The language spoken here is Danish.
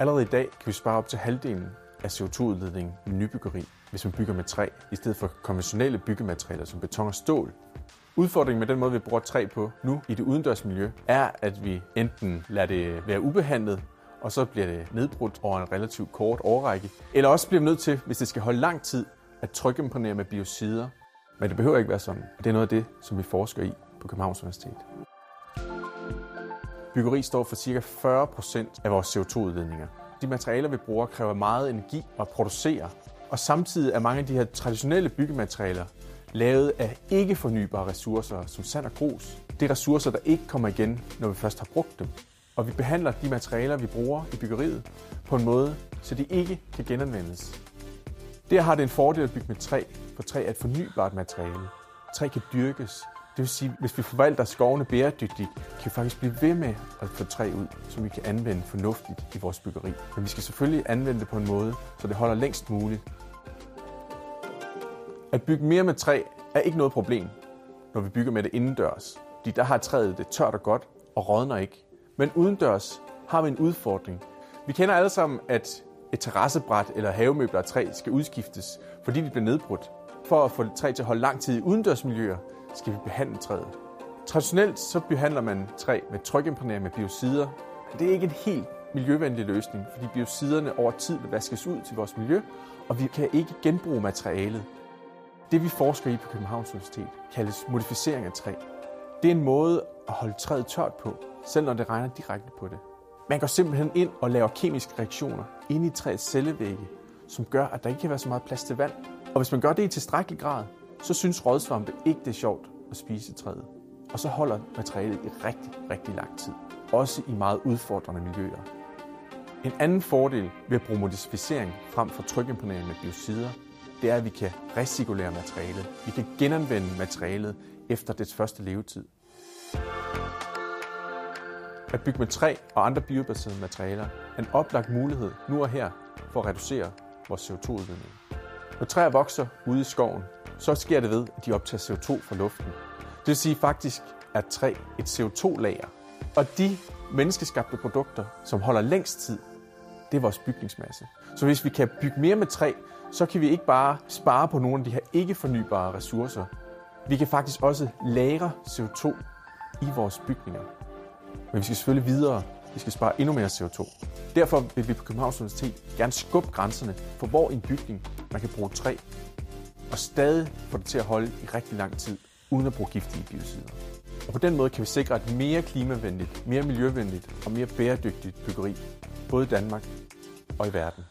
Allerede i dag kan vi spare op til halvdelen af CO2-udledningen i nybyggeri, hvis man bygger med træ, i stedet for konventionelle byggematerialer som beton og stål. Udfordringen med den måde, vi bruger træ på nu i det udendørsmiljø, er, at vi enten lader det være ubehandlet, og så bliver det nedbrudt over en relativt kort årrække, eller også bliver vi nødt til, hvis det skal holde lang tid, at trykimponere med biocider. Men det behøver ikke være sådan. Det er noget af det, som vi forsker i på Københavns Universitet. Byggeri står for ca. 40% af vores CO2-udledninger. De materialer, vi bruger, kræver meget energi at producere, og samtidig er mange af de her traditionelle byggematerialer lavet af ikke fornybare ressourcer, som sand og grus. Det er ressourcer, der ikke kommer igen, når vi først har brugt dem. Og vi behandler de materialer, vi bruger i byggeriet, på en måde, så de ikke kan genanvendes. Der har det en fordel at bygge med træ, for træ er et fornybart materiale. Træ kan dyrkes, det vil sige, hvis vi forvalter skovene bæredygtigt, kan vi faktisk blive ved med at få træ ud, som vi kan anvende fornuftigt i vores byggeri. Men vi skal selvfølgelig anvende det på en måde, så det holder længst muligt. At bygge mere med træ er ikke noget problem, når vi bygger med det indendørs. Fordi der har træet det tørt og godt og rådner ikke. Men udendørs har vi en udfordring. Vi kender alle sammen, at et terrassebræt eller havemøbler af træ skal udskiftes, fordi de bliver nedbrudt. For at få træ til at holde lang tid i udendørsmiljøer, skal vi behandle træet. Traditionelt så behandler man træ med trykimprægnering med biocider. Det er ikke en helt miljøvenlig løsning, fordi biociderne over tid vil vaskes ud til vores miljø, og vi kan ikke genbruge materialet. Det vi forsker i på Københavns Universitet kaldes modificering af træ. Det er en måde at holde træet tørt på, selv når det regner direkte på det. Man går simpelthen ind og laver kemiske reaktioner inde i træets cellevægge, som gør, at der ikke kan være så meget plads til vand. Og hvis man gør det i tilstrækkelig grad, så synes rådsvampe ikke, det er sjovt at spise træet. Og så holder materialet i rigtig, rigtig lang tid. Også i meget udfordrende miljøer. En anden fordel ved at bruge modificering frem for trykimponering med biocider, det er, at vi kan recirkulere materialet. Vi kan genanvende materialet efter dets første levetid. At bygge med træ og andre biobaserede materialer er en oplagt mulighed nu og her for at reducere vores CO2-udledning. Når træer vokser ude i skoven, så sker det ved, at de optager CO2 fra luften. Det vil sige faktisk, at træ et CO2-lager. Og de menneskeskabte produkter, som holder længst tid, det er vores bygningsmasse. Så hvis vi kan bygge mere med træ, så kan vi ikke bare spare på nogle af de her ikke fornybare ressourcer. Vi kan faktisk også lagre CO2 i vores bygninger. Men vi skal selvfølgelig videre. Vi skal spare endnu mere CO2. Derfor vil vi på Københavns Universitet gerne skubbe grænserne for, hvor i en bygning man kan bruge træ, og stadig få det til at holde i rigtig lang tid, uden at bruge giftige biocider. Og på den måde kan vi sikre et mere klimavenligt, mere miljøvenligt og mere bæredygtigt byggeri, både i Danmark og i verden.